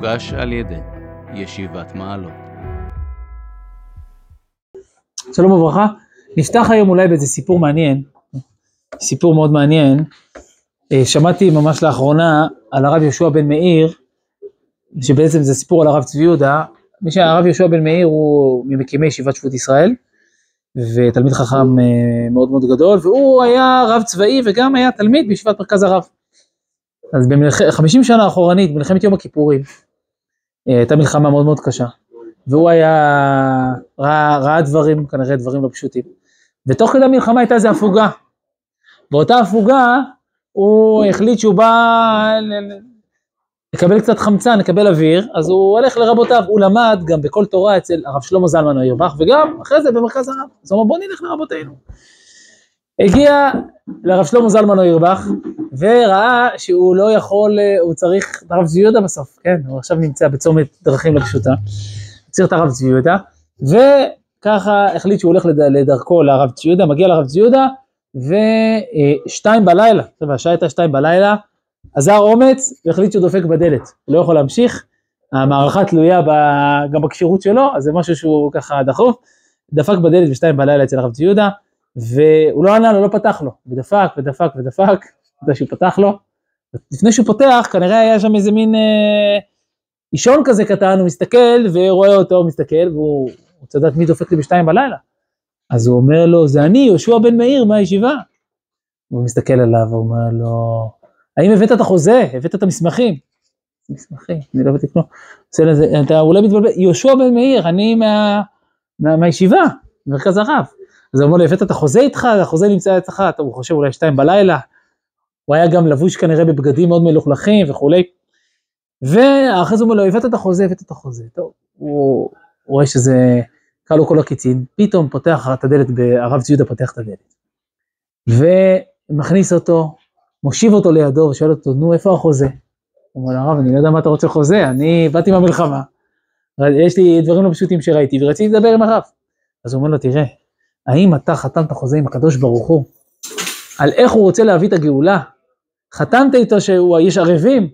מוגש על ידי ישיבת מעלות. שלום וברכה. נפתח היום אולי באיזה סיפור מעניין, סיפור מאוד מעניין. אה, שמעתי ממש לאחרונה על הרב יהושע בן מאיר, שבעצם זה סיפור על הרב צבי יהודה. מי שהרב יהושע בן מאיר הוא ממקימי ישיבת שבות ישראל, ותלמיד חכם אה, מאוד מאוד גדול, והוא היה רב צבאי וגם היה תלמיד בישיבת מרכז הרב. אז ב-50 שנה אחורנית, במלחמת יום הכיפורים, הייתה מלחמה מאוד מאוד קשה, והוא היה, ראה, ראה דברים, כנראה דברים לא פשוטים. ותוך כדי המלחמה הייתה איזו הפוגה. באותה הפוגה הוא החליט שהוא בא לקבל קצת חמצן, לקבל אוויר, אז הוא הולך לרבותיו, הוא למד גם בכל תורה אצל הרב שלמה זלמן אוירבך, וגם אחרי זה במרכז הרב. אז הוא אמר בוא נלך לרבותינו. הגיע לרב שלמה זלמן אוירבך, וראה שהוא לא יכול, הוא צריך את הרב צבי יהודה בסוף, כן, הוא עכשיו נמצא בצומת דרכים לא פשוטה, צריך את הרב צבי יהודה, וככה החליט שהוא הולך לדרכו לרב צבי יהודה, מגיע לרב צבי יהודה, ושתיים בלילה, עכשיו השעה הייתה שתיים בלילה, עזר אומץ והחליט שהוא דופק בדלת, לא יכול להמשיך, המערכה תלויה גם בכשירות שלו, אז זה משהו שהוא ככה דחוף, דפק בדלת בשתיים בלילה אצל הרב צבי יהודה, והוא לא ענה לו, לא פתח לו, ודפק ודפק ודפק, אחרי שהוא פתח לו, לפני שהוא פותח כנראה היה שם איזה מין אה, אישון כזה קטן, הוא מסתכל ורואה אותו, הוא מסתכל, והוא רוצה לדעת מי דופק לי בשתיים בלילה. אז הוא אומר לו, זה אני, יהושע בן מאיר מהישיבה. הוא מסתכל עליו, הוא אומר לו, האם הבאת את החוזה? הבאת את המסמכים? מסמכים, אני לא הבאתי כלום. אתה אולי מתבלבל, יהושע בן מאיר, אני מה, מה, מהישיבה, מרכז הרב. אז הוא אומר לו, הבאת את החוזה איתך? החוזה נמצא אצלך, הוא חושב אולי שתיים בלילה. הוא היה גם לבוש כנראה בבגדים מאוד מלוכלכים וכולי. ואחרי זה הוא אומר לו, הבאת את החוזה, הבאת את החוזה. טוב, הוא רואה שזה, קל לו כל הקיצין, פתאום פותח את הדלת, הרב ציודה פותח את הדלת. ומכניס אותו, מושיב אותו לידו ושואל אותו, נו, איפה החוזה? הוא אומר הרב, אני לא יודע מה אתה רוצה חוזה, אני באתי מהמלחמה, יש לי דברים לא פשוטים שראיתי ורציתי לדבר עם הרב. אז הוא אומר לו, תראה, האם אתה חתמת חוזה עם הקדוש ברוך הוא על איך הוא רוצה להביא את הגאולה? חתמת איתו שהוא יש ערבים,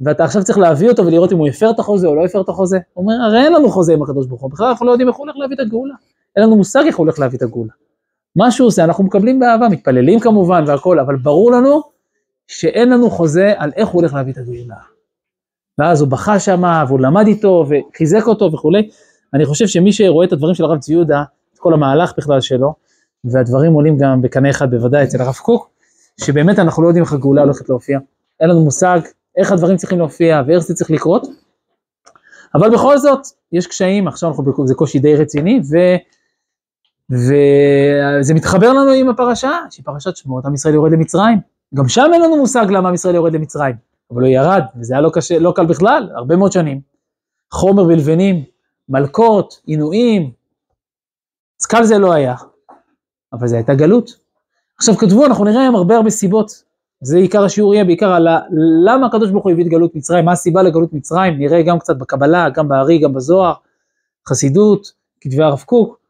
ואתה עכשיו צריך להביא אותו ולראות אם הוא הפר את החוזה או לא הפר את החוזה. הוא אומר, הרי אין לנו חוזה עם הקדוש ברוך הוא, בכלל אנחנו לא יודעים איך הוא הולך להביא את הגאולה. אין לנו מושג איך הוא הולך להביא את הגאולה. מה שהוא עושה, אנחנו מקבלים באהבה, מתפללים כמובן והכל, אבל ברור לנו שאין לנו חוזה על איך הוא הולך להביא את הגאולה. ואז הוא בכה שמה, והוא למד איתו, וחיזק אותו וכולי. אני חושב שמי שרואה את הדברים של הרב צבי יהודה, כל המהלך בכלל שלו, והדברים עולים גם בקנה אחד בוודאי אצל הרב קוק, שבאמת אנחנו לא יודעים איך הגאולה הולכת להופיע. אין לנו מושג איך הדברים צריכים להופיע ואיך זה צריך לקרות. אבל בכל זאת, יש קשיים, עכשיו אנחנו, זה קושי די רציני, ו, וזה מתחבר לנו עם הפרשה, שהיא פרשת שמות, עם ישראל יורד למצרים. גם שם אין לנו מושג למה עם ישראל יורד למצרים, אבל הוא ירד, וזה היה לא, קשה, לא קל בכלל, הרבה מאוד שנים. חומר ולבנים, מלקות, עינויים, אז קל זה לא היה, אבל זה הייתה גלות. עכשיו כתבו, אנחנו נראה היום הרבה הרבה סיבות. זה עיקר השיעור יהיה בעיקר על למה הקדוש ברוך הוא הביא את גלות מצרים, מה הסיבה לגלות מצרים, נראה גם קצת בקבלה, גם בארי, גם בזוהר, חסידות, כתבי הרב קוק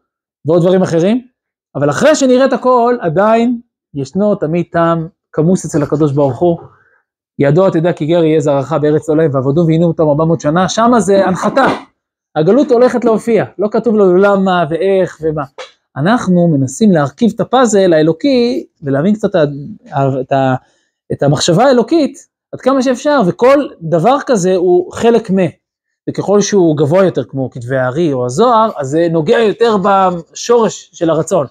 ועוד דברים אחרים. אבל אחרי שנראה את הכל, עדיין ישנו תמיד טעם כמוס אצל הקדוש ברוך הוא. ידוע תדע כי גר יהיה זרעך בארץ עולם ועבדו ועינו אותם 400 שנה, שמה זה הנחתה. הגלות הולכת להופיע, לא כתוב לנו למה ואיך ומה. אנחנו מנסים להרכיב את הפאזל האלוקי ולהבין קצת את, את המחשבה האלוקית עד כמה שאפשר, וכל דבר כזה הוא חלק מ. וככל שהוא גבוה יותר כמו כתבי הארי או הזוהר, אז זה נוגע יותר בשורש של הרצון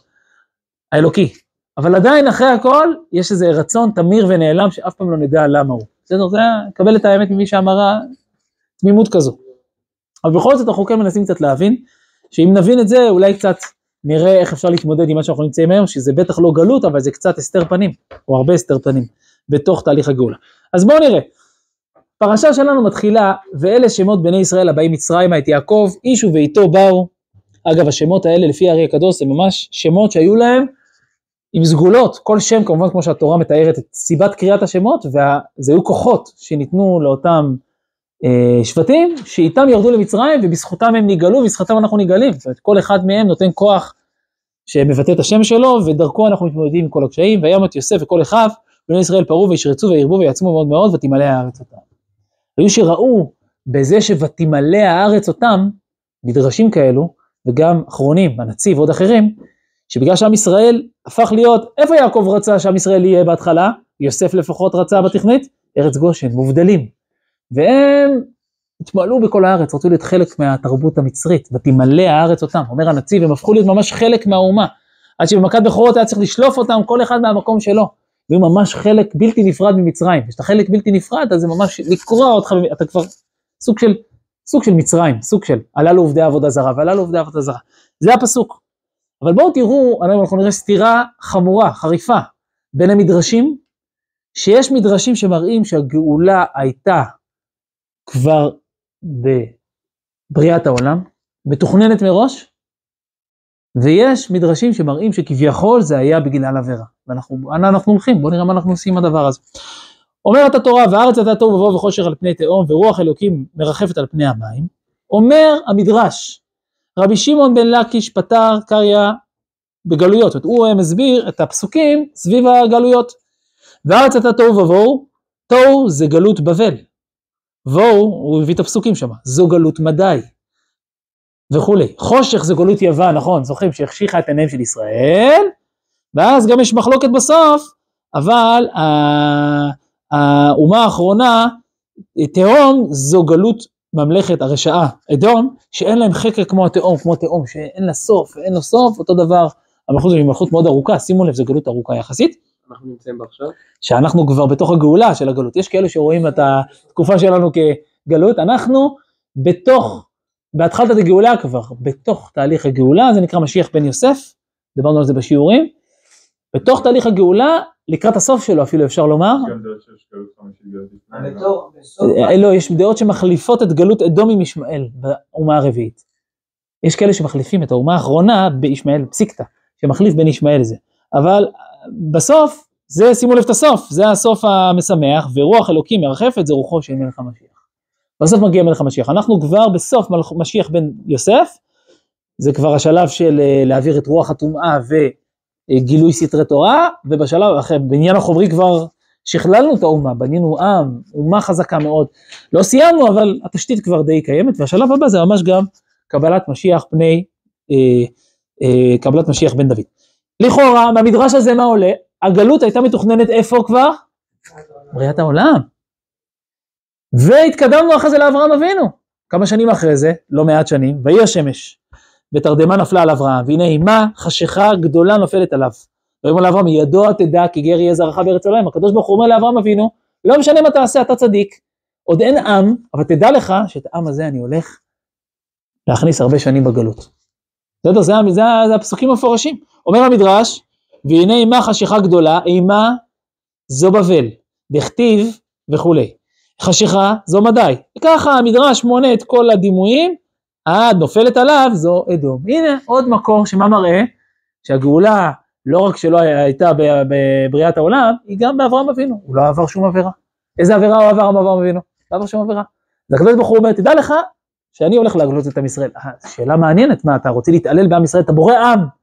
האלוקי. אבל עדיין אחרי הכל יש איזה רצון תמיר ונעלם שאף פעם לא נדע למה הוא. בסדר? זה קבל את האמת ממי שאמרה תמימות כזו. אבל בכל זאת אנחנו כן מנסים קצת להבין, שאם נבין את זה אולי קצת נראה איך אפשר להתמודד עם מה שאנחנו נמצאים היום, שזה בטח לא גלות, אבל זה קצת הסתר פנים, או הרבה הסתר פנים, בתוך תהליך הגאולה. אז בואו נראה. פרשה שלנו מתחילה, ואלה שמות בני ישראל הבאים מצרימה את יעקב, איש וביתו באו. אגב, השמות האלה לפי הארי הקדוש הם ממש שמות שהיו להם עם סגולות, כל שם כמובן כמו שהתורה מתארת את סיבת קריאת השמות, וזה היו כוחות שניתנו לאותם שבטים שאיתם ירדו למצרים ובזכותם הם נגאלו ובזכותם אנחנו נגאלים. זאת אומרת, כל אחד מהם נותן כוח שמבטא את השם שלו ודרכו אנחנו מתמודדים עם כל הקשיים. ויום את יוסף וכל אחיו, בני ישראל פרעו וישרצו וירבו ויעצמו מאוד מאוד ותמלא הארץ אותם. היו שראו בזה ש"ותמלא הארץ אותם", מדרשים כאלו, וגם אחרונים, הנציב ועוד אחרים, שבגלל שעם ישראל הפך להיות, איפה יעקב רצה שעם ישראל יהיה בהתחלה? יוסף לפחות רצה בתכנית? ארץ גושן, מובדלים. והם התמלאו בכל הארץ, רצו להיות חלק מהתרבות המצרית, ותמלא הארץ אותם. אומר הנציב, הם הפכו להיות ממש חלק מהאומה. עד שבמכת בכורות היה צריך לשלוף אותם, כל אחד מהמקום שלו. והיו ממש חלק בלתי נפרד ממצרים. כשאתה חלק בלתי נפרד, אז זה ממש לקרוע אותך, אתה כבר סוג של, סוג של מצרים, סוג של, עלה לו עובדי עבודה זרה, ועלה לו עובדי עבודה זרה. זה הפסוק. אבל בואו תראו, אנחנו נראה סתירה חמורה, חריפה, בין המדרשים, שיש מדרשים שמראים שהגאולה הייתה כבר בבריאת העולם, מתוכננת מראש, ויש מדרשים שמראים שכביכול זה היה בגלל עבירה. ואנחנו, אנה אנחנו הולכים? בואו נראה מה אנחנו עושים עם הדבר הזה. אומרת התורה, והארץ הייתה תוהו ובוהו וחושר על פני תהום, ורוח אלוקים מרחפת על פני המים. אומר המדרש, רבי שמעון בן לקיש פתר קריא בגלויות, זאת אומרת, הוא מסביר את הפסוקים סביב הגלויות. והארץ הייתה תוהו ובוהו, תוהו זה גלות בבל. בואו, הוא הביא את הפסוקים שם, זו גלות מדי. וכולי. חושך זה גלות יוון, נכון, זוכרים שהחשיכה את עיניהם של ישראל, ואז גם יש מחלוקת בסוף, אבל האומה האחרונה, תהום זו גלות ממלכת הרשעה, אדום, שאין להם חקר כמו התהום, כמו תהום, שאין לה סוף, אין לו סוף, אותו דבר, המלכות היא מלכות מאוד ארוכה, שימו לב, זו גלות ארוכה יחסית. אנחנו נמצאים בה עכשיו. שאנחנו כבר בתוך הגאולה של הגלות. יש כאלה שרואים את התקופה שלנו כגלות, אנחנו בתוך, בהתחלת הגאולה כבר, בתוך תהליך הגאולה, זה נקרא משיח בן יוסף, דיברנו על זה בשיעורים. בתוך תהליך הגאולה, לקראת הסוף שלו אפילו אפשר לומר. אה, לא, יש דעות שמחליפות את גלות אדום עם ישמעאל באומה הרביעית. יש כאלה שמחליפים את האומה האחרונה בישמעאל פסיקתא, שמחליף בין ישמעאל זה. אבל בסוף, זה, שימו לב את הסוף, זה הסוף המשמח, ורוח אלוקים מרחפת, זה רוחו של מלך המשיח. בסוף מגיע מלך המשיח. אנחנו כבר בסוף משיח בן יוסף, זה כבר השלב של אה, להעביר את רוח הטומאה וגילוי סתרי תורה, ובשלב אחרי, בעניין החומרי כבר שכללנו את האומה, בנינו עם, אומה חזקה מאוד. לא סיימנו, אבל התשתית כבר די קיימת, והשלב הבא זה ממש גם קבלת משיח פני, אה, אה, קבלת משיח בן דוד. לכאורה, מהמדרש הזה מה עולה? הגלות הייתה מתוכננת איפה כבר? בריאת העולם. והתקדמנו אחרי זה לאברהם אבינו. כמה שנים אחרי זה, לא מעט שנים, ויהי השמש, ותרדמה נפלה על אברהם, והנה אימה חשיכה גדולה נופלת עליו. ויאמר לאברהם, ידוע תדע כי גר יהיה זרעך בארץ עולם. הקדוש ברוך הוא אומר לאברהם אבינו, לא משנה מה תעשה, אתה צדיק, עוד אין עם, אבל תדע לך שאת העם הזה אני הולך להכניס הרבה שנים בגלות. בסדר? זה, זה, זה הפסוקים המפורשים. אומר המדרש, והנה אימה חשיכה גדולה, אימה זו בבל, דכתיב וכולי. חשיכה זו מדי. וככה המדרש מונה את כל הדימויים, עד נופלת עליו זו אדום. הנה עוד מקור שמה מראה? שהגאולה לא רק שלא הייתה בבריאת העולם, היא גם באברהם אבינו, הוא לא עבר שום עבירה. איזה עבירה הוא עבר אברהם אבינו? לא עבר שום עבירה. אז הקדוש ברוך הוא אומר, תדע לך שאני הולך להגלות את עם ישראל. אה, שאלה מעניינת, מה, אתה רוצה להתעלל בעם ישראל, אתה בורא עם.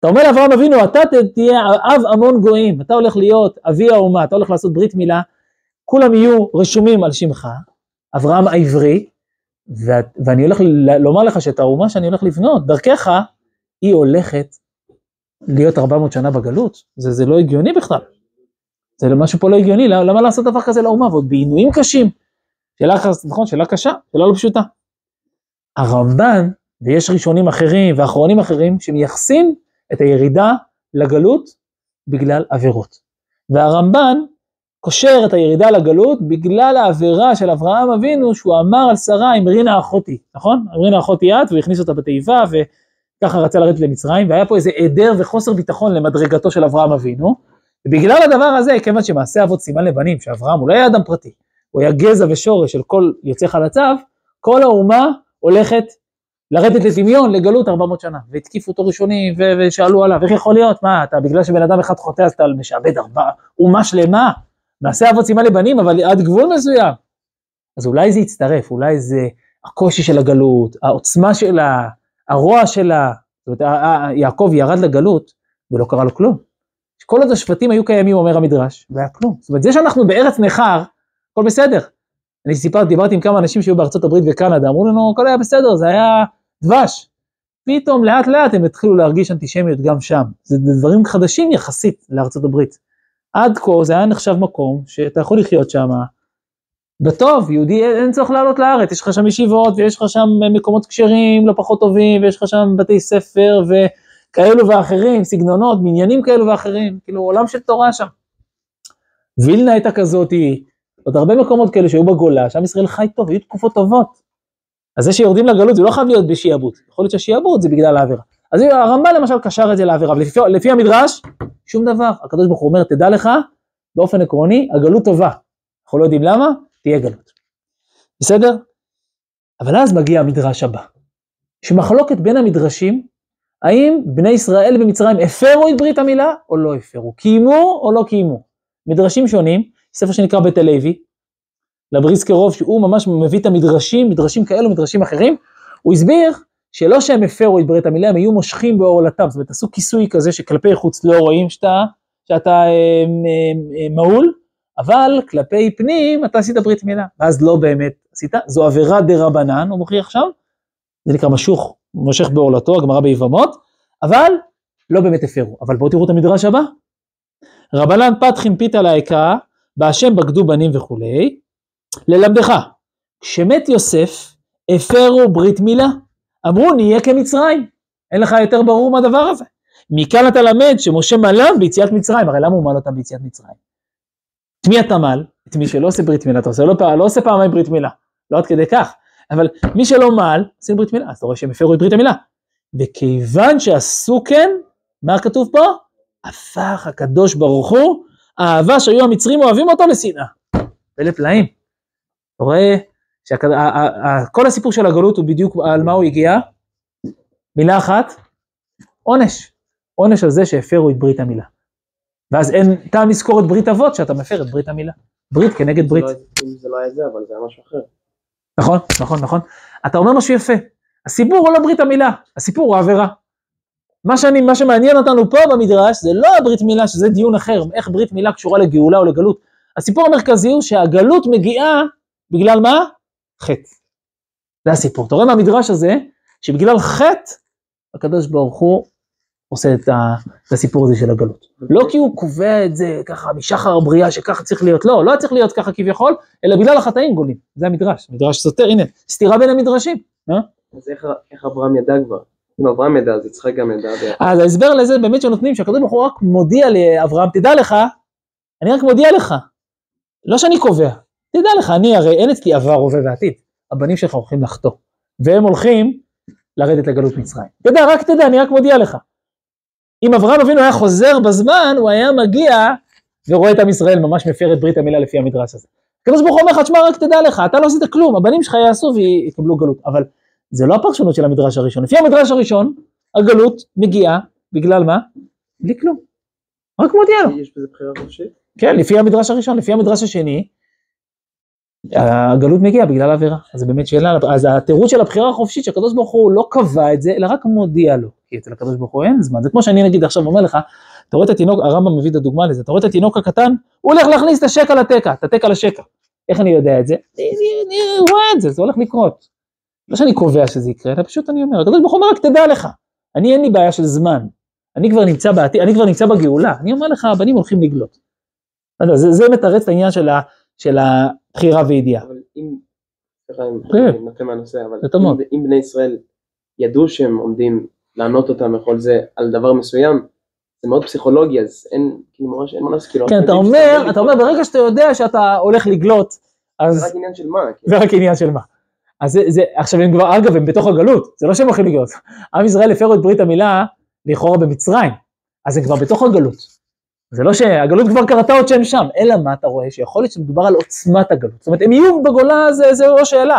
אתה אומר לאברהם אבינו, אתה תהיה אב המון גויים, אתה הולך להיות אבי האומה, אתה הולך לעשות ברית מילה, כולם יהיו רשומים על שמך, אברהם העברי, ואני הולך לומר לך שאת האומה שאני הולך לבנות, דרכך, היא הולכת להיות 400 שנה בגלות, זה, זה לא הגיוני בכלל. זה משהו פה לא הגיוני, למה לעשות דבר כזה לאומה, ועוד בעינויים קשים. שאלה, נכון, שאלה קשה, שאלה לא פשוטה. הרמב"ן, ויש ראשונים אחרים ואחרונים אחרים, שמייחסים את הירידה לגלות בגלל עבירות. והרמב"ן קושר את הירידה לגלות בגלל העבירה של אברהם אבינו שהוא אמר על שרה עם רינה אחותי, נכון? רינה אחותי את והכניס אותה בתיבה וככה רצה לרדת למצרים והיה פה איזה היעדר וחוסר ביטחון למדרגתו של אברהם אבינו ובגלל הדבר הזה כיוון שמעשה אבות סימן לבנים שאברהם הוא לא היה אדם פרטי הוא היה גזע ושורש של כל יוצא חלציו כל האומה הולכת לרדת לדמיון, לגלות 400 שנה, והתקיפו אותו ראשונים, ושאלו עליו, איך יכול להיות, מה, אתה בגלל שבן אדם אחד חוטא, אז אתה משעבד ארבעה, אומה שלמה, נעשה אבות סימן לבנים, אבל עד גבול מסוים. אז אולי זה יצטרף, אולי זה הקושי של הגלות, העוצמה שלה, הרוע שלה, זאת אומרת, יעקב ירד לגלות, ולא קרה לו כלום. כל עוד השבטים היו קיימים, אומר המדרש, והיה כלום. זאת אומרת, זה שאנחנו בארץ נכר, הכל בסדר. אני סיפרתי, דיברתי עם כמה אנשים שהיו בארצות הברית וקנדה, אמרו לנו, הכל היה בסדר, זה היה דבש. פתאום לאט לאט הם התחילו להרגיש אנטישמיות גם שם. זה דברים חדשים יחסית לארצות הברית. עד כה זה היה נחשב מקום שאתה יכול לחיות שם בטוב, יהודי, אין צורך לעלות לארץ, יש לך שם ישיבות ויש לך שם מקומות כשרים לא פחות טובים ויש לך שם בתי ספר וכאלו ואחרים, סגנונות, מניינים כאלו ואחרים, כאילו עולם של תורה שם. וילנה הייתה כזאתי, עוד הרבה מקומות כאלה שהיו בגולה, שם ישראל חי טוב, היו תקופות טובות. אז זה שיורדים לגלות זה לא חייב להיות בשיעבוד, יכול להיות שהשיעבוד זה בגלל העבירה. אז הרמב"ן למשל קשר את זה לעבירה, ולפי לפי המדרש, שום דבר. הקדוש ברוך הוא אומר, תדע לך, באופן עקרוני, הגלות טובה. אנחנו לא יודעים למה, תהיה גלות. בסדר? אבל אז מגיע המדרש הבא. יש מחלוקת בין המדרשים, האם בני ישראל במצרים הפרו את ברית המילה או לא הפרו, קיימו או לא קיימו. מדרשים שונים, ספר שנקרא בית הלוי, לבריסקרוב, שהוא ממש מביא את המדרשים, מדרשים כאלו, מדרשים אחרים, הוא הסביר שלא שהם הפרו את ברית המילה, הם היו מושכים בעורלתם, זאת אומרת, עשו כיסוי כזה שכלפי חוץ לא רואים שאתה, שאתה אה, אה, אה, מהול, אבל כלפי פנים אתה עשית ברית מילה, ואז לא באמת עשית, זו עבירה דה רבנן, הוא מוכיח שם, זה נקרא משוך, מושך בעורלתו, הגמרא ביבמות, אבל לא באמת הפרו. אבל בואו תראו את המדרש הבא. רבנן פתחין פיתה להיקה, בהשם בגדו בנים וכולי, ללמדך, כשמת יוסף, הפרו ברית מילה. אמרו נהיה כמצרים, אין לך יותר ברור מהדבר הזה. מכאן אתה למד שמשה מלם ביציאת מצרים, הרי למה הוא מל אותם ביציאת מצרים? את מי אתה מל? את מי שלא עושה ברית מילה, אתה עושה לא, לא עושה פעמיים ברית מילה, לא עד כדי כך, אבל מי שלא מל, עושים ברית מילה, אז אתה רואה שהם הפרו את ברית המילה. וכיוון שעשו כן, מה כתוב פה? הפך הקדוש ברוך הוא, האהבה שהיו המצרים אוהבים אותו לשנאה. פלא פלאים. אתה רואה שכל הסיפור של הגלות הוא בדיוק על מה הוא הגיע? מילה אחת, עונש. עונש על זה שהפרו את ברית המילה. ואז אין טעם לזכור את ברית אבות שאתה מפר את ברית המילה. ברית כנגד ברית. זה לא היה זה, אבל זה היה משהו אחר. נכון, נכון, נכון. אתה אומר משהו יפה. הסיפור הוא לא ברית המילה, הסיפור הוא העבירה. מה, שאני, מה שמעניין אותנו פה במדרש זה לא הברית מילה, שזה דיון אחר, איך ברית מילה קשורה לגאולה או לגלות. הסיפור המרכזי הוא שהגלות מגיעה בגלל מה? חטא. זה הסיפור. אתה רואה מהמדרש הזה, שבגלל חטא, הקדוש ברוך הוא עושה את, ה, את הסיפור הזה של הגלות. לא כי הוא קובע את זה ככה משחר הבריאה שככה צריך להיות, לא, לא צריך להיות ככה כביכול, אלא בגלל החטאים גולים. זה המדרש, מדרש סותר, הנה, סתירה בין המדרשים. אה? אז איך, איך אברהם ידע כבר? אם אברהם ידע, אז יצחק גם ידע. אז ההסבר לזה באמת שנותנים, שהקדוש ברוך הוא רק מודיע לאברהם, תדע לך, אני רק מודיע לך, לא שאני קובע, תדע לך, אני הרי אין אצלי עבר, הווה ועתיד, הבנים שלך הולכים לחטוא, והם הולכים לרדת לגלות מצרים. תדע, רק תדע, אני רק מודיע לך. אם אברהם אבינו היה חוזר בזמן, הוא היה מגיע ורואה את עם ישראל ממש מפר את ברית המילה לפי המדרש הזה. הקדוש ברוך הוא אומר לך, תשמע, רק תדע לך, אתה לא עשית כלום, הבנים שלך יעשו ויקבלו גלות. אבל זה לא הפרשנות של המדרש הראשון. לפי המדרש הראשון, הגלות מגיעה, בגלל מה? בלי כלום. רק מודיע לו. יש בזה בחירה חופשית? כן, לפי המדרש הראשון. לפי המדרש השני, הגלות מגיעה בגלל עבירה. אז זה באמת שאלה, אז התירוץ של הבחירה החופשית, שהקדוש ברוך הוא לא קבע את זה, אלא רק מודיע לו. כי אצל הקדוש ברוך הוא אין זמן. זה כמו שאני נגיד עכשיו אומר לך, אתה רואה את התינוק, הרמב"ם מביא את הדוגמה לזה, אתה רואה את התינוק הקטן, הוא הולך להכניס את השקע לתקע, את התקע לשקע. איך אני יודע את זה? אני רואה את זה, זה הולך לקרות. לא שאני קובע שזה יקרה, אלא פשוט אני אומר, הקדוש ברוך הוא אומר רק תדע לך, אני אין לי בעיה של זמן, אני כבר נמצא בעתיד, אני כבר נמצא בגאולה, אני אומר לך, הבנים הולכים לגלות. זה, זה מתרץ את העניין של, ה, של הבחירה וידיעה. אבל אם, סליחה, כן. אני נוטה מהנושא, אבל זה. אם, בני ישראל ידעו שהם עומדים לענות אותם וכל זה על דבר מסוים, זה מאוד פסיכולוגי, אז אין, כאילו ממש אין מה לעשות, כאילו, כן, אתה אומר, אתה אומר, ברגע שאתה יודע שאתה הולך לגלות, זה אז רק עניין של מה, כאילו. זה רק עניין של מה. אז זה, זה, עכשיו הם כבר, אגב, הם בתוך הגלות, זה לא שהם הולכים לגלות. עם ישראל הפרו את ברית המילה לכאורה במצרים, אז הם כבר בתוך הגלות. זה לא שהגלות כבר קרתה עוד שהם שם, אלא מה אתה רואה? שיכול להיות שמדובר על עוצמת הגלות. זאת אומרת, הם יהיו בגולה, זה, זה לא שאלה.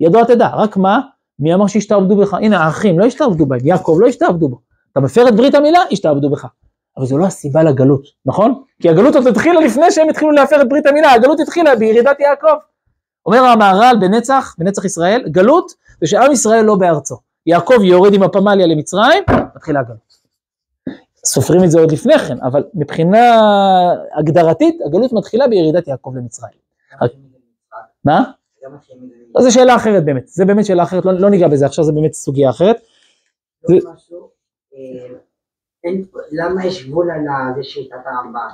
ידוע תדע, רק מה? מי אמר שישתעבדו בך? הנה, האחים לא השתעבדו בהם, יעקב לא השתעבדו בו. אתה מפר את ברית המילה, השתעבדו בך. אבל זו לא הסיבה לגלות, נכון? כי הגלות עוד התחילה לפני שהם התחילו להפר את ברית המילה, הגלות התחילה בירידת יעקב. אומר המהר"ל בנצח, בנצח ישראל, גלות זה שעם ישראל לא בארצו. יעקב יורד עם הפמליה למצרים, מתחילה הגלות. סופרים את זה עוד לפני כן, אבל מבחינה הגדרתית, הגלות מתחילה בירידת יעקב למצרים. מה? לא, זו שאלה אחרת באמת, זה באמת שאלה אחרת, לא, לא ניגע בזה עכשיו, זה באמת סוגיה אחרת. אה, למה יש גבול על זה שיטת הרמב"ן?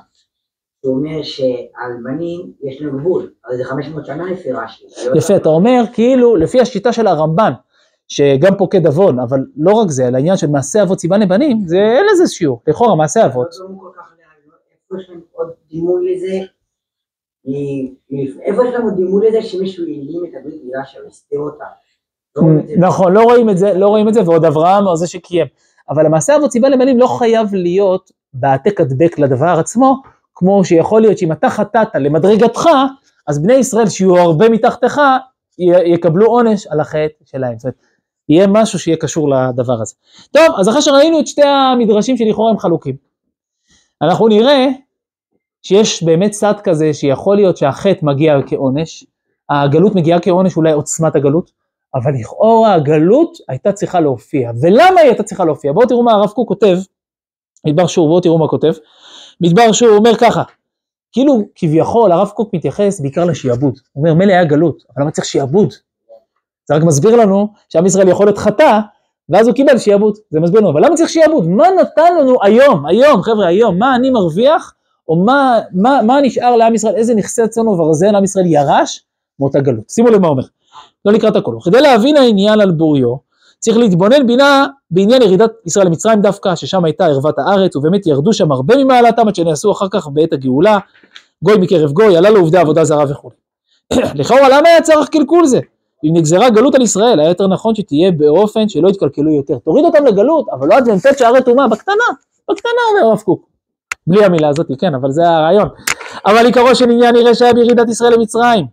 הוא אומר שהלבנים יש להם גבול, הרי זה 500 שנה לפי רש"י. יפה, אתה אומר כאילו, לפי השיטה של הרמב"ן, שגם פוקד עוון, אבל לא רק זה, על העניין של מעשה אבות סיבה לבנים, זה אין לזה שיעור, לכאורה מעשה אבות. לא ל- איפה יש להם עוד דימוי לזה? מ- מ- איפה יש לנו דימוי לזה שמישהו העלים את הברית מילה שם, הסתיר אותה? לא. נכון, לא רואים את זה, לא רואים את זה, ועוד אברהם או זה שקיים. אבל המעשה אבות סיבה לבנים לא חייב להיות בהעתק הדבק לדבר עצמו, כמו שיכול להיות שאם אתה חטאת למדרגתך, אז בני ישראל שיהיו הרבה מתחתיך, יקבלו עונש על החטא שלהם. זאת אומרת, יהיה משהו שיהיה קשור לדבר הזה. טוב, אז אחרי שראינו את שתי המדרשים שלכאורה הם חלוקים, אנחנו נראה שיש באמת צד כזה שיכול להיות שהחטא מגיע כעונש, הגלות מגיעה כעונש, אולי עוצמת הגלות, אבל לכאורה הגלות הייתה צריכה להופיע. ולמה היא הייתה צריכה להופיע? בואו תראו מה הרב קוק כותב, מדבר שור, בואו תראו מה כותב. מדבר שור אומר ככה, כאילו כביכול הרב קוק מתייחס בעיקר לשעבוד. הוא אומר מילא היה גלות, אבל למה צריך שעבוד? זה רק מסביר לנו שעם ישראל יכול להיות חטא, ואז הוא קיבל שעבוד. זה מסביר לנו, אבל למה צריך שעבוד? מה נתן לנו היום, היום, חבר'ה, היום, מה אני מרוויח, או מה, מה, מה נשאר לעם ישראל, איזה נכסי צאן וברזל עם ישראל ירש מאותה גלות. שימו לב מה אומר. לא נקרא את הכל. כדי להבין העניין על בוריו, צריך להתבונן בינה בעניין ירידת ישראל למצרים דווקא, ששם הייתה ערוות הארץ, ובאמת ירדו שם הרבה ממעלתם עד שנעשו אחר כך בעת הגאולה, גוי מקרב גוי, עלה לעובדי עבודה זרה וכו'. לכאורה למה היה צריך קלקול זה? אם נגזרה גלות על ישראל, היה יותר נכון שתהיה באופן שלא יתקלקלו יותר. תוריד אותם לגלות, אבל לא עד ל"ט שערי טומאה, בקטנה, בקטנה אומר הרב קוק. בלי המילה הזאת, כן, אבל זה הרעיון. אבל עיקרו של עניין נראה שהיה בירידת ישראל למצרים.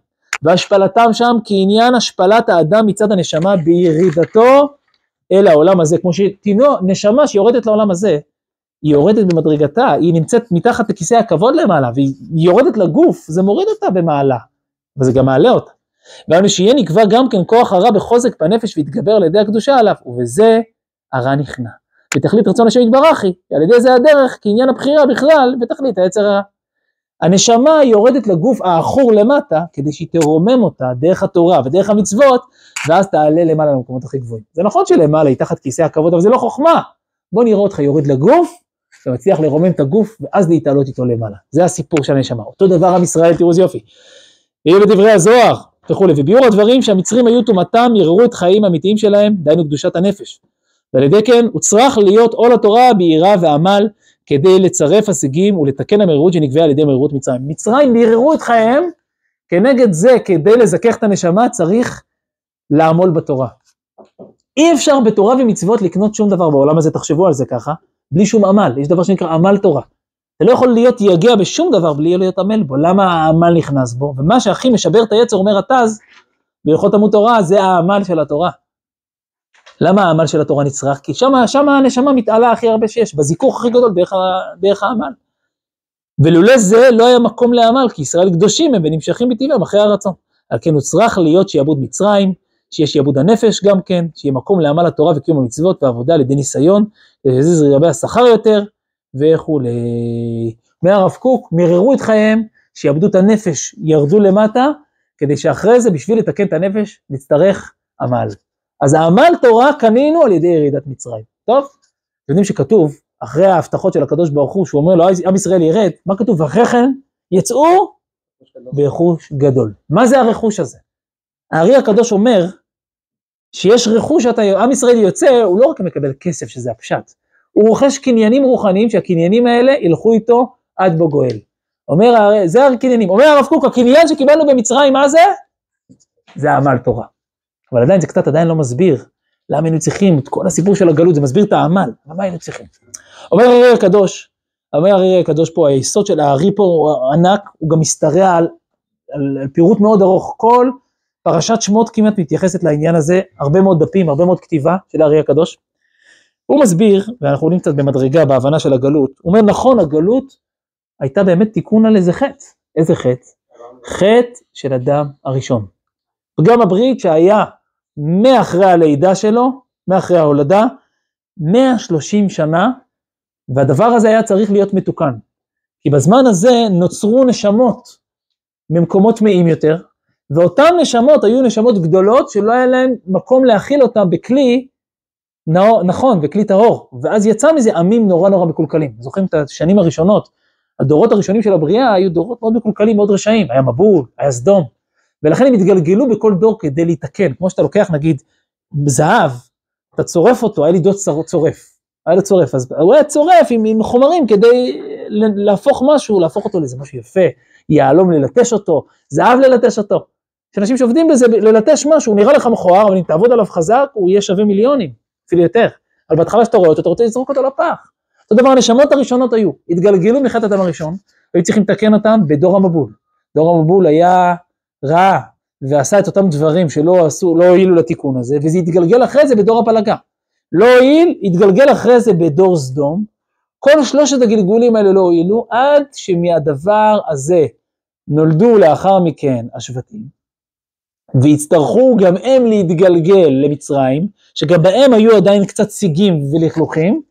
והשפלתם שם כעניין השפלת האדם מצד הנשמה בירידתו אל העולם הזה. כמו שתינו, נשמה שיורדת לעולם הזה, היא יורדת במדרגתה, היא נמצאת מתחת לכיסא הכבוד למעלה, והיא יורדת לגוף, זה מוריד אותה במעלה, וזה גם מעלה אותה. ואנו שיהיה נקבע גם כן כוח הרע בחוזק בנפש ויתגבר על ידי הקדושה עליו, ובזה הרע נכנע. ותכלית רצון השם יתברך היא, ועל ידי זה הדרך, כעניין הבחירה בכלל, ותכלית היצר הרע. הנשמה יורדת לגוף העכור למטה, כדי שהיא תרומם אותה דרך התורה ודרך המצוות, ואז תעלה למעלה למקומות הכי גבוהים. זה נכון שלמעלה היא תחת כיסא הכבוד, אבל זה לא חוכמה. בוא נראה אותך יורד לגוף, ומצליח לרומם את הגוף, ואז להתעלות איתו למעלה. זה הסיפור של הנשמה. אותו דבר עם ישראל, תראו איזה יופי. יהיה בדברי הזוהר וכולי, וביאור הדברים שהמצרים היו טומאתם, יררו את חיים האמיתיים שלהם, דהיינו קדושת הנפש. ועל ידי כן הוא צריך להיות עול התורה ביראה ועמל, כדי לצרף הישגים ולתקן המרירות שנקבעה על ידי מרירות מצרים. מצרים ביררו את חייהם, כנגד זה, כדי לזכך את הנשמה, צריך לעמול בתורה. אי אפשר בתורה ומצוות לקנות שום דבר בעולם הזה, תחשבו על זה ככה, בלי שום עמל, יש דבר שנקרא עמל תורה. אתה לא יכול להיות יגע בשום דבר בלי להיות עמל בו, למה העמל נכנס בו? ומה שהכי משבר את היצר, אומר התז, בהלכות תלמוד תורה, זה העמל של התורה. למה העמל של התורה נצרך? כי שם, הנשמה מתעלה הכי הרבה שיש, בזיכוך הכי גדול דרך, דרך העמל. ולולא זה לא היה מקום לעמל, כי ישראל קדושים הם ונמשכים בטבעם אחרי הרצון. על כן הוא צריך להיות שיעבוד מצרים, שיהיה שיעבוד הנפש גם כן, שיהיה מקום לעמל התורה וקיום המצוות ועבודה על ידי ניסיון, להזיז לגבי השכר יותר וכולי. אומר הרב קוק, מיררו את חייהם, שיעבדו את הנפש, ירדו למטה, כדי שאחרי זה, בשביל לתקן את הנפש, נצטרך עמל. אז העמל תורה קנינו על ידי ירידת מצרים. טוב? אתם יודעים שכתוב, אחרי ההבטחות של הקדוש ברוך הוא, שהוא אומר לו, עם ישראל ירד, מה כתוב? אחרי כן יצאו ברכוש גדול. מה זה הרכוש הזה? הארי הקדוש אומר, שיש רכוש שאתה, עם ישראל יוצא, הוא לא רק מקבל כסף, שזה הפשט, הוא רוכש קניינים רוחניים, שהקניינים האלה ילכו איתו עד בו גואל. אומר, הרי- זה הקניינים. אומר הרב קוק, הקניין שקיבלנו במצרים, מה זה? זה העמל תורה. אבל עדיין זה קצת עדיין לא מסביר למה היינו צריכים את כל הסיפור של הגלות, זה מסביר את העמל, אבל מה היינו צריכים? אומר הארי הקדוש, אומר הארי הקדוש פה, היסוד של הארי פה הוא ענק, הוא גם משתרע על, על, על פירוט מאוד ארוך, כל פרשת שמות כמעט מתייחסת לעניין הזה, הרבה מאוד דפים, הרבה מאוד כתיבה של הארי הקדוש. הוא מסביר, ואנחנו עולים קצת במדרגה בהבנה של הגלות, הוא אומר נכון, הגלות הייתה באמת תיקון על איזה חטא. איזה חטא? חטא של אדם הראשון. פגם הברית שהיה מאחרי הלידה שלו, מאחרי ההולדה, 130 שנה, והדבר הזה היה צריך להיות מתוקן. כי בזמן הזה נוצרו נשמות ממקומות טמאים יותר, ואותן נשמות היו נשמות גדולות שלא היה להן מקום להכיל אותן בכלי נכון, וכלי טהור, ואז יצא מזה עמים נורא נורא מקולקלים. זוכרים את השנים הראשונות, הדורות הראשונים של הבריאה היו דורות מאוד מקולקלים, מאוד רשעים, היה מבול, היה סדום, ולכן הם התגלגלו בכל דור כדי להתקן, כמו שאתה לוקח נגיד זהב, אתה צורף אותו, היה לי דוד צורף, היה לו צורף, אז הוא היה צורף עם, עם חומרים כדי להפוך משהו, להפוך אותו לאיזה משהו יפה, יהלום ללטש אותו, זהב ללטש אותו. יש אנשים שעובדים בזה, ללטש משהו, הוא נראה לך מכוער, אבל אם תעבוד עליו חזק, הוא יהיה שווה מיליונים, אפילו יותר. אבל בהתחלה שאתה רואה אותו, אתה רוצה לזרוק אותו לפח. אותו דבר, הנשמות הראשונות היו, התגלגלו מחטא הדם הראשון, והיו צריכים לתקן אותם בדור המבול. דור המבול היה רע, ועשה את אותם דברים שלא עשו, לא הועילו לתיקון הזה, וזה התגלגל אחרי זה בדור הפלגה. לא הועיל, התגלגל אחרי זה בדור סדום. כל שלושת הגלגולים האלה לא הועילו, עד שמהדבר הזה נולדו לאחר מכן השבטים, והצטרכו גם הם להתגלגל למצרים, שגם בהם היו עדיין קצת סיגים ולכלוכים,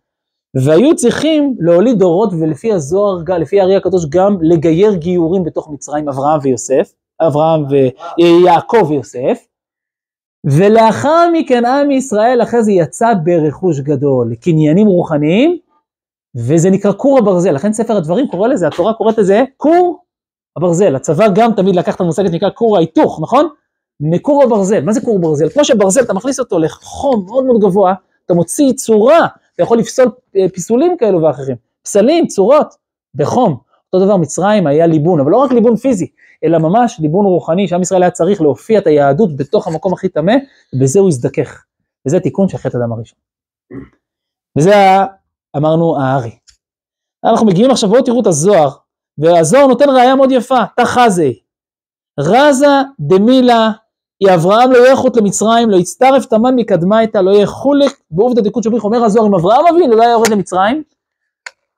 והיו צריכים להוליד דורות, ולפי הזוהר, לפי הארי הקדוש, גם לגייר גיורים בתוך מצרים, אברהם ויוסף, אברהם ויעקב ויוסף, ולאחר מכן עם ישראל אחרי זה יצא ברכוש גדול, לקניינים רוחניים, וזה נקרא כור הברזל, לכן ספר הדברים קורא לזה, התורה קוראת לזה כור הברזל, הצבא גם תמיד לקח את המושג שנקרא כור ההיתוך, נכון? מכור הברזל, מה זה כור ברזל? כמו שברזל אתה מכניס אותו לחום מאוד מאוד גבוה, אתה מוציא צורה, אתה יכול לפסול אה, פיסולים כאלו ואחרים, פסלים, צורות, בחום. אותו דבר מצרים היה ליבון, אבל לא רק ליבון פיזי, אלא ממש ליבון רוחני, שעם ישראל היה צריך להופיע את היהדות בתוך המקום הכי טמא, ובזה הוא הזדכך. וזה תיקון של חטא הדם הראשון. וזה אמרנו הארי. אנחנו מגיעים עכשיו, בואו תראו את הזוהר, והזוהר נותן ראייה מאוד יפה, תחזה. רזה דמילה, היא אברהם לא יחוט למצרים, לא יצטרף תמן מקדמייתא, לא יהיה חולק, בעובדא דקות שבריך אומר הזוהר, אם אברהם אבינו לא היה יורד למצרים,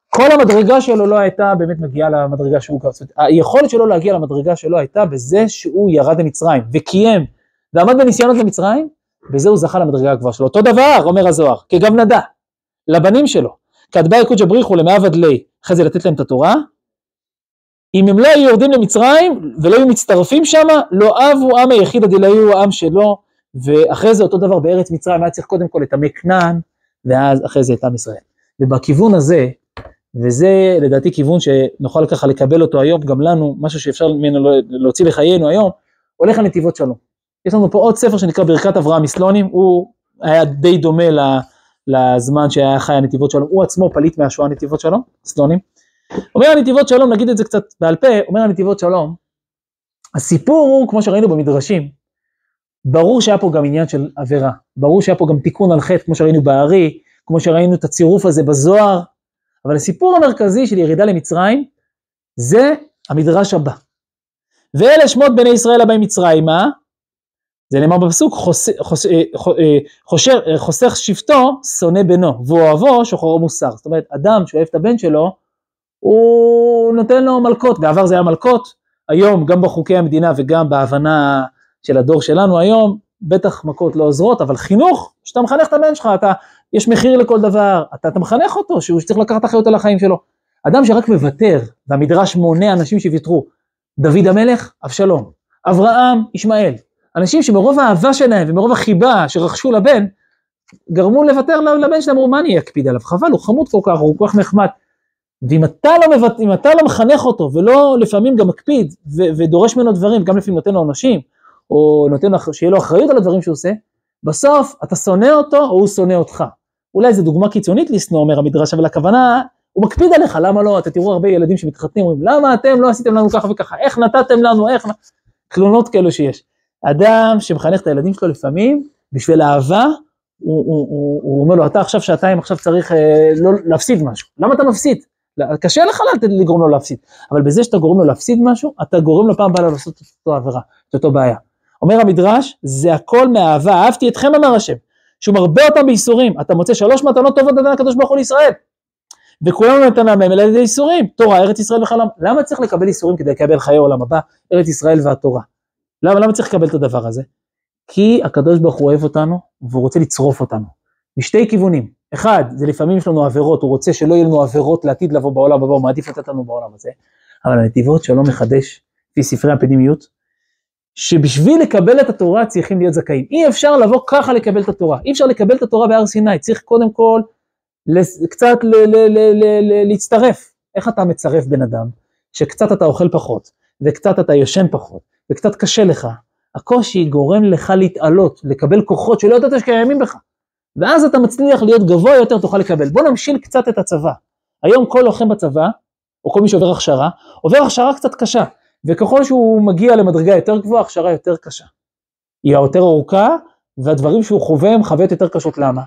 כל המדרגה שלו לא הייתה באמת מגיעה למדרגה שהוא קרץ. היכולת שלו להגיע למדרגה שלו הייתה בזה שהוא ירד למצרים וקיים ועמד בניסיונות למצרים, בזה הוא זכה למדרגה הגבוהה שלו. אותו דבר, אומר הזוהר, כגבנדה, לבנים שלו, כדבאי קודשא בריחו למעבד לי, אחרי זה לתת להם את התורה, אם הם לא היו יורדים למצרים ולא היו מצטרפים שם, לא אבו עם היחיד עד היו העם שלו, ואחרי זה אותו דבר בארץ מצרים היה צריך קודם כל את עמי כנען, ואז אחרי זה את עם ישראל. ובכיוון הזה, וזה לדעתי כיוון שנוכל ככה לקבל אותו היום, גם לנו, משהו שאפשר ממנו להוציא לחיינו היום, הולך על נתיבות שלום. יש לנו פה עוד ספר שנקרא ברכת אברהם מסלונים, הוא היה די דומה לזמן שהיה חי הנתיבות שלום, הוא עצמו פליט מהשואה נתיבות שלום, סלונים. אומר הנתיבות שלום, נגיד את זה קצת בעל פה, אומר הנתיבות שלום, הסיפור הוא, כמו שראינו במדרשים, ברור שהיה פה גם עניין של עבירה, ברור שהיה פה גם תיקון על חטא, כמו שראינו בארי, כמו שראינו את הצירוף הזה בזוהר, אבל הסיפור המרכזי של ירידה למצרים, זה המדרש הבא. ואלה שמות בני ישראל הבאים מצרימה, זה נאמר בפסוק, חוסך, חוסך, חוסך שבטו, שונא בנו, ואוהבו שוחרו מוסר. זאת אומרת, אדם שאוהב את הבן שלו, הוא נותן לו מלקות, בעבר זה היה מלקות, היום גם בחוקי המדינה וגם בהבנה של הדור שלנו היום, בטח מכות לא עוזרות, אבל חינוך, שאתה מחנך את הבן שלך, אתה, יש מחיר לכל דבר, אתה, אתה מחנך אותו שהוא צריך לקחת אחריות על החיים שלו. אדם שרק מוותר, והמדרש מונה אנשים שוויתרו, דוד המלך, אבשלום, אברהם, ישמעאל, אנשים שמרוב האהבה שלהם ומרוב החיבה שרכשו לבן, גרמו לוותר לבן שלהם, אמרו מה אני אקפיד עליו, חבל, הוא חמוד כל כך, הוא כל כך נחמד. ואם אתה לא, מבט... אתה לא מחנך אותו ולא לפעמים גם מקפיד ו... ודורש ממנו דברים, גם לפעמים נותן לו עונשים, או נותן לו, שיהיה לו אחריות על הדברים שהוא עושה, בסוף אתה שונא אותו או הוא שונא אותך. אולי זו דוגמה קיצונית לשנוא, אומר המדרש, אבל הכוונה, הוא מקפיד עליך, למה לא? אתה תראו הרבה ילדים שמתחתנים, אומרים, למה אתם לא עשיתם לנו ככה וככה, איך נתתם לנו, איך... תלונות כאלו שיש. אדם שמחנך את הילדים שלו לפעמים, בשביל אהבה, הוא, הוא, הוא, הוא אומר לו, אתה עכשיו שעתיים עכשיו צריך אה, לא, להפסיד משהו. למה אתה מפסיד? קשה לך לגרום לו להפסיד, אבל בזה שאתה גורם לו להפסיד משהו, אתה גורם לו פעם הבאה לעשות את אותו עבירה, את אותו בעיה. אומר המדרש, זה הכל מאהבה, אהבתי אתכם אמר השם, שהוא מרבה אותם בייסורים, אתה מוצא שלוש מתנות טובות נתן הקדוש ברוך הוא לישראל, וכולנו נתנה מהם אלא על ידי ייסורים, תורה, ארץ ישראל וחלום, למה צריך לקבל ייסורים כדי לקבל חיי עולם הבא, ארץ ישראל והתורה? למה, למה צריך לקבל את הדבר הזה? כי הקדוש ברוך הוא אוהב אותנו, והוא רוצה לצרוף אותנו, משתי כיוונים, אחד, זה לפעמים יש לנו עבירות, הוא רוצה שלא יהיו לנו עבירות לעתיד לבוא בעולם הבא, הוא מעדיף לתת לנו בעולם הזה, אבל הנתיבות שלא מחדש, לפי ספרי הפנימיות, שבשביל לקבל את התורה צריכים להיות זכאים. אי אפשר לבוא ככה לקבל את התורה. אי אפשר לקבל את התורה בהר סיני, צריך קודם כל קצת להצטרף. איך אתה מצרף בן אדם? שקצת אתה אוכל פחות, וקצת אתה ישן פחות, וקצת קשה לך. הקושי גורם לך להתעלות, לקבל כוחות שלא ידעת שקיימים בך. ואז אתה מצליח להיות גבוה יותר, תוכל לקבל. בוא נמשיל קצת את הצבא. היום כל לוחם בצבא, או כל מי שעובר הכשרה, עובר הכשרה קצת קשה, וככל שהוא מגיע למדרגה יותר גבוהה, הכשרה יותר קשה. היא היותר ארוכה, והדברים שהוא חווה הם חוויות יותר קשות. למה?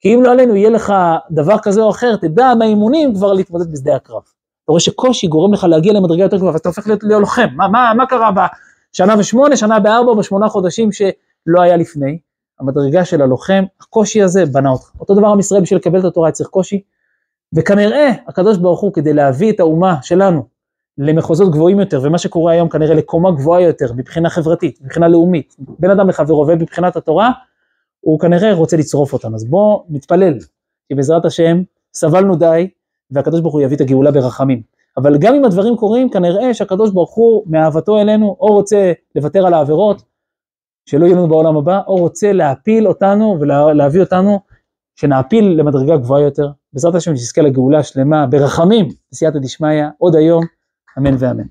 כי אם לא עלינו יהיה לך דבר כזה או אחר, תדע מהאימונים כבר להתמודד בשדה הקרב. אתה רואה שקושי גורם לך להגיע למדרגה יותר גבוהה, ואתה הופך להיות להיות לוחם. מה, מה, מה קרה בשנה ושמונה, שנה בארבע, בשמונה חודשים שלא היה לפני? המדרגה של הלוחם, הקושי הזה בנה אותך. אותו דבר עם ישראל בשביל לקבל את התורה היה צריך קושי, וכנראה הקדוש ברוך הוא כדי להביא את האומה שלנו למחוזות גבוהים יותר, ומה שקורה היום כנראה לקומה גבוהה יותר מבחינה חברתית, מבחינה לאומית, בין אדם לחברו ומבחינת התורה, הוא כנראה רוצה לצרוף אותנו. אז בואו נתפלל, כי בעזרת השם סבלנו די, והקדוש ברוך הוא יביא את הגאולה ברחמים. אבל גם אם הדברים קורים, כנראה שהקדוש ברוך הוא מאהבתו אלינו, או רוצה לוותר על העבירות, שלא יהיו לנו בעולם הבא, או רוצה להפיל אותנו ולהביא אותנו, שנעפיל למדרגה גבוהה יותר. בעזרת השם שנזכה לגאולה שלמה ברחמים, בסייעתא דשמיא, עוד היום, אמן ואמן.